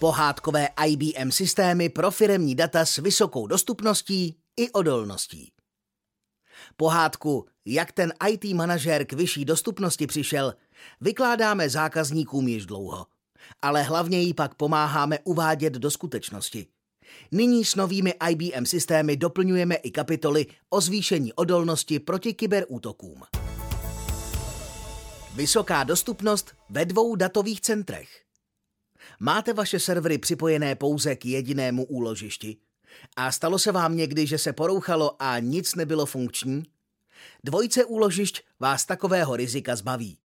Pohádkové IBM systémy pro firemní data s vysokou dostupností i odolností. Pohádku Jak ten IT manažer k vyšší dostupnosti přišel, vykládáme zákazníkům již dlouho. Ale hlavně jí pak pomáháme uvádět do skutečnosti. Nyní s novými IBM systémy doplňujeme i kapitoly o zvýšení odolnosti proti kyberútokům. Vysoká dostupnost ve dvou datových centrech. Máte vaše servery připojené pouze k jedinému úložišti? A stalo se vám někdy, že se porouchalo a nic nebylo funkční? Dvojce úložišť vás takového rizika zbaví.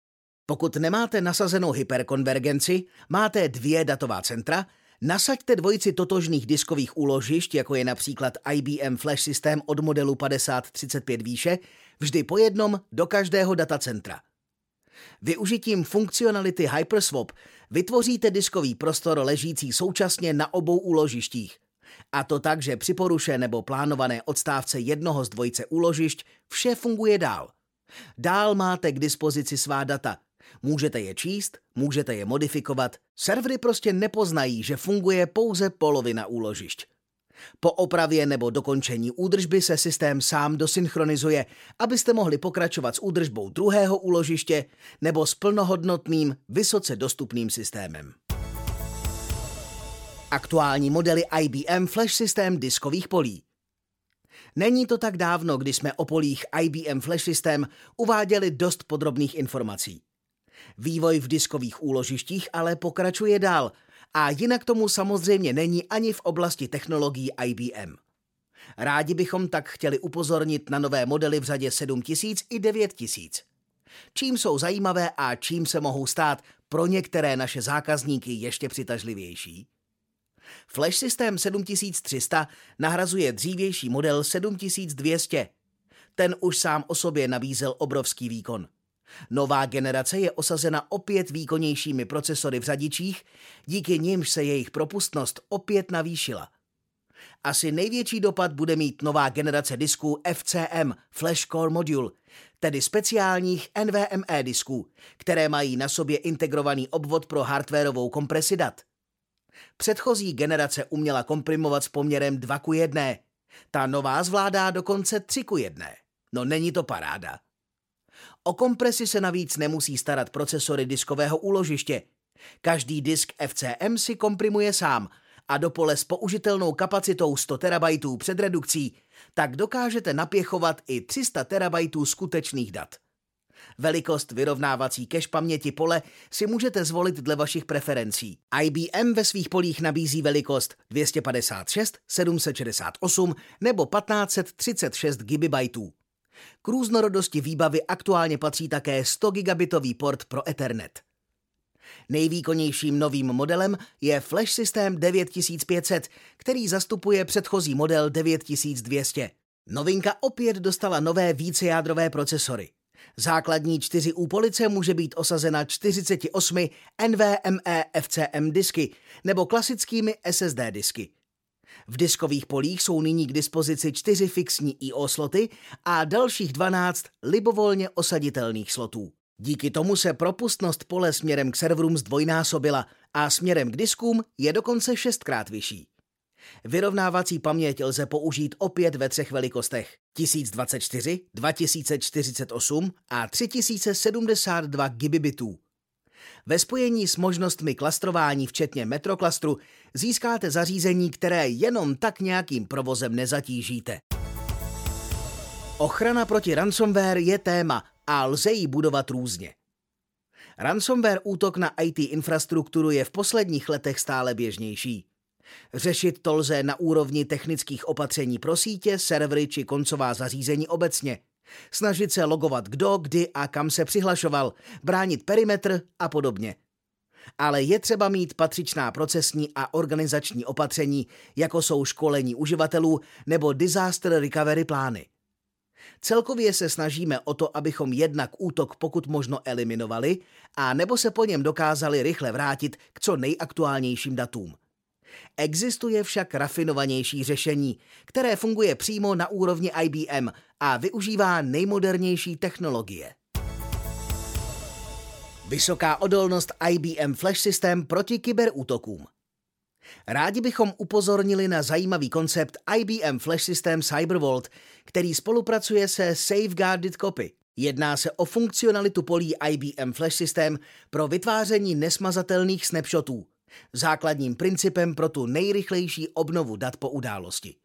Pokud nemáte nasazenou hyperkonvergenci, máte dvě datová centra, nasaďte dvojici totožných diskových úložišť, jako je například IBM Flash systém od modelu 5035 výše, vždy po jednom do každého datacentra. Využitím funkcionality Hyperswap vytvoříte diskový prostor ležící současně na obou úložištích. A to tak, že při poruše nebo plánované odstávce jednoho z dvojice úložišť vše funguje dál. Dál máte k dispozici svá data. Můžete je číst, můžete je modifikovat. Servery prostě nepoznají, že funguje pouze polovina úložišť. Po opravě nebo dokončení údržby se systém sám dosynchronizuje, abyste mohli pokračovat s údržbou druhého úložiště nebo s plnohodnotným, vysoce dostupným systémem. Aktuální modely IBM Flash systém diskových polí. Není to tak dávno, kdy jsme o polích IBM Flash System uváděli dost podrobných informací. Vývoj v diskových úložištích ale pokračuje dál a jinak tomu samozřejmě není ani v oblasti technologií IBM. Rádi bychom tak chtěli upozornit na nové modely v řadě 7000 i 9000. Čím jsou zajímavé a čím se mohou stát pro některé naše zákazníky ještě přitažlivější? Flash systém 7300 nahrazuje dřívější model 7200. Ten už sám o sobě nabízel obrovský výkon. Nová generace je osazena opět výkonnějšími procesory v řadičích, díky nimž se jejich propustnost opět navýšila. Asi největší dopad bude mít nová generace disků FCM Flash Core Module, tedy speciálních NVMe disků, které mají na sobě integrovaný obvod pro hardwareovou kompresi dat. Předchozí generace uměla komprimovat s poměrem 2 ku 1. Ta nová zvládá dokonce 3 ku 1. No není to paráda. O kompresi se navíc nemusí starat procesory diskového úložiště. Každý disk FCM si komprimuje sám a do pole s použitelnou kapacitou 100 TB před redukcí, tak dokážete napěchovat i 300 TB skutečných dat. Velikost vyrovnávací cache paměti pole si můžete zvolit dle vašich preferencí. IBM ve svých polích nabízí velikost 256, 768 nebo 1536 GB. K různorodosti výbavy aktuálně patří také 100 gigabitový port pro Ethernet. Nejvýkonnějším novým modelem je Flash systém 9500, který zastupuje předchozí model 9200. Novinka opět dostala nové vícejádrové procesory. Základní 4 U police může být osazena 48 NVMe FCM disky nebo klasickými SSD disky. V diskových polích jsou nyní k dispozici čtyři fixní IO sloty a dalších 12 libovolně osaditelných slotů. Díky tomu se propustnost pole směrem k serverům zdvojnásobila a směrem k diskům je dokonce šestkrát vyšší. Vyrovnávací paměť lze použít opět ve třech velikostech 1024, 2048 a 3072 gigabitů. Ve spojení s možnostmi klastrování včetně metroklastru získáte zařízení, které jenom tak nějakým provozem nezatížíte. Ochrana proti ransomware je téma a lze ji budovat různě. Ransomware útok na IT infrastrukturu je v posledních letech stále běžnější. Řešit to lze na úrovni technických opatření pro sítě, servery či koncová zařízení obecně – Snažit se logovat kdo, kdy a kam se přihlašoval, bránit perimetr a podobně. Ale je třeba mít patřičná procesní a organizační opatření, jako jsou školení uživatelů nebo disaster recovery plány. Celkově se snažíme o to, abychom jednak útok pokud možno eliminovali a nebo se po něm dokázali rychle vrátit k co nejaktuálnějším datům. Existuje však rafinovanější řešení, které funguje přímo na úrovni IBM a využívá nejmodernější technologie. Vysoká odolnost IBM Flash System proti kyberútokům. Rádi bychom upozornili na zajímavý koncept IBM Flash System CyberVault, který spolupracuje se Safeguarded Copy. Jedná se o funkcionalitu polí IBM Flash System pro vytváření nesmazatelných snapshotů, základním principem pro tu nejrychlejší obnovu dat po události.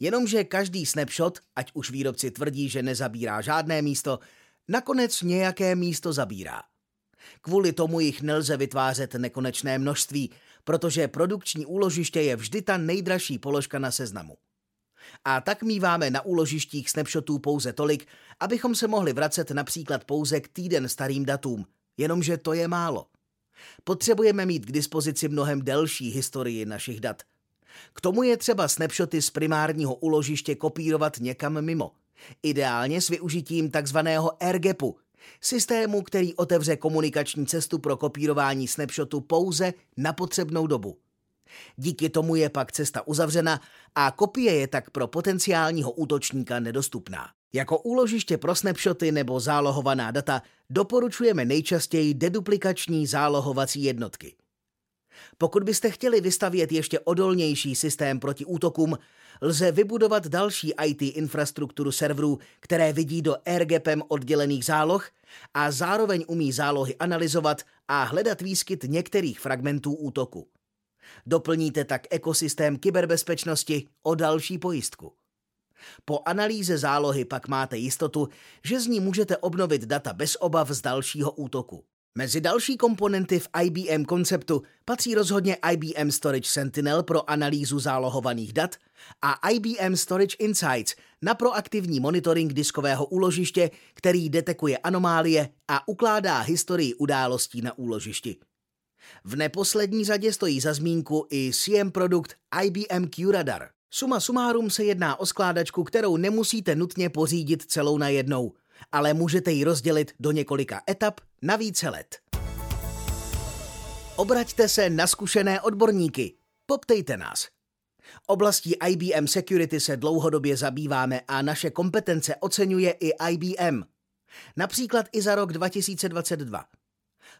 Jenomže každý snapshot, ať už výrobci tvrdí, že nezabírá žádné místo, nakonec nějaké místo zabírá. Kvůli tomu jich nelze vytvářet nekonečné množství, protože produkční úložiště je vždy ta nejdražší položka na seznamu. A tak míváme na úložištích snapshotů pouze tolik, abychom se mohli vracet například pouze k týden starým datům, jenomže to je málo. Potřebujeme mít k dispozici mnohem delší historii našich dat. K tomu je třeba snapshoty z primárního úložiště kopírovat někam mimo. Ideálně s využitím takzvaného AirGapu, systému, který otevře komunikační cestu pro kopírování snapshotu pouze na potřebnou dobu. Díky tomu je pak cesta uzavřena a kopie je tak pro potenciálního útočníka nedostupná. Jako úložiště pro snapshoty nebo zálohovaná data doporučujeme nejčastěji deduplikační zálohovací jednotky. Pokud byste chtěli vystavět ještě odolnější systém proti útokům, lze vybudovat další IT infrastrukturu serverů, které vidí do airgapem oddělených záloh a zároveň umí zálohy analyzovat a hledat výskyt některých fragmentů útoku. Doplníte tak ekosystém kyberbezpečnosti o další pojistku. Po analýze zálohy pak máte jistotu, že z ní můžete obnovit data bez obav z dalšího útoku. Mezi další komponenty v IBM konceptu patří rozhodně IBM Storage Sentinel pro analýzu zálohovaných dat a IBM Storage Insights na proaktivní monitoring diskového úložiště, který detekuje anomálie a ukládá historii událostí na úložišti. V neposlední řadě stojí za zmínku i CM produkt IBM QRadar. Suma sumárum se jedná o skládačku, kterou nemusíte nutně pořídit celou na jednou, ale můžete ji rozdělit do několika etap na více let. Obraťte se na zkušené odborníky. Poptejte nás. Oblastí IBM Security se dlouhodobě zabýváme a naše kompetence oceňuje i IBM. Například i za rok 2022.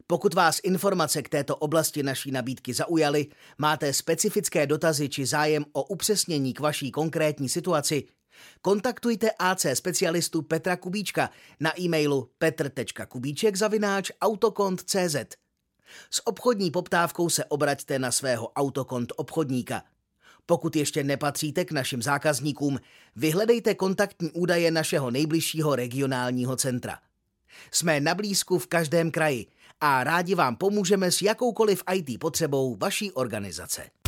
Pokud vás informace k této oblasti naší nabídky zaujaly, máte specifické dotazy či zájem o upřesnění k vaší konkrétní situaci, kontaktujte AC specialistu Petra Kubíčka na e-mailu petr.kubíček zavináč autokont.cz. S obchodní poptávkou se obraťte na svého autokont obchodníka. Pokud ještě nepatříte k našim zákazníkům, vyhledejte kontaktní údaje našeho nejbližšího regionálního centra. Jsme na blízku v každém kraji a rádi vám pomůžeme s jakoukoliv IT potřebou vaší organizace.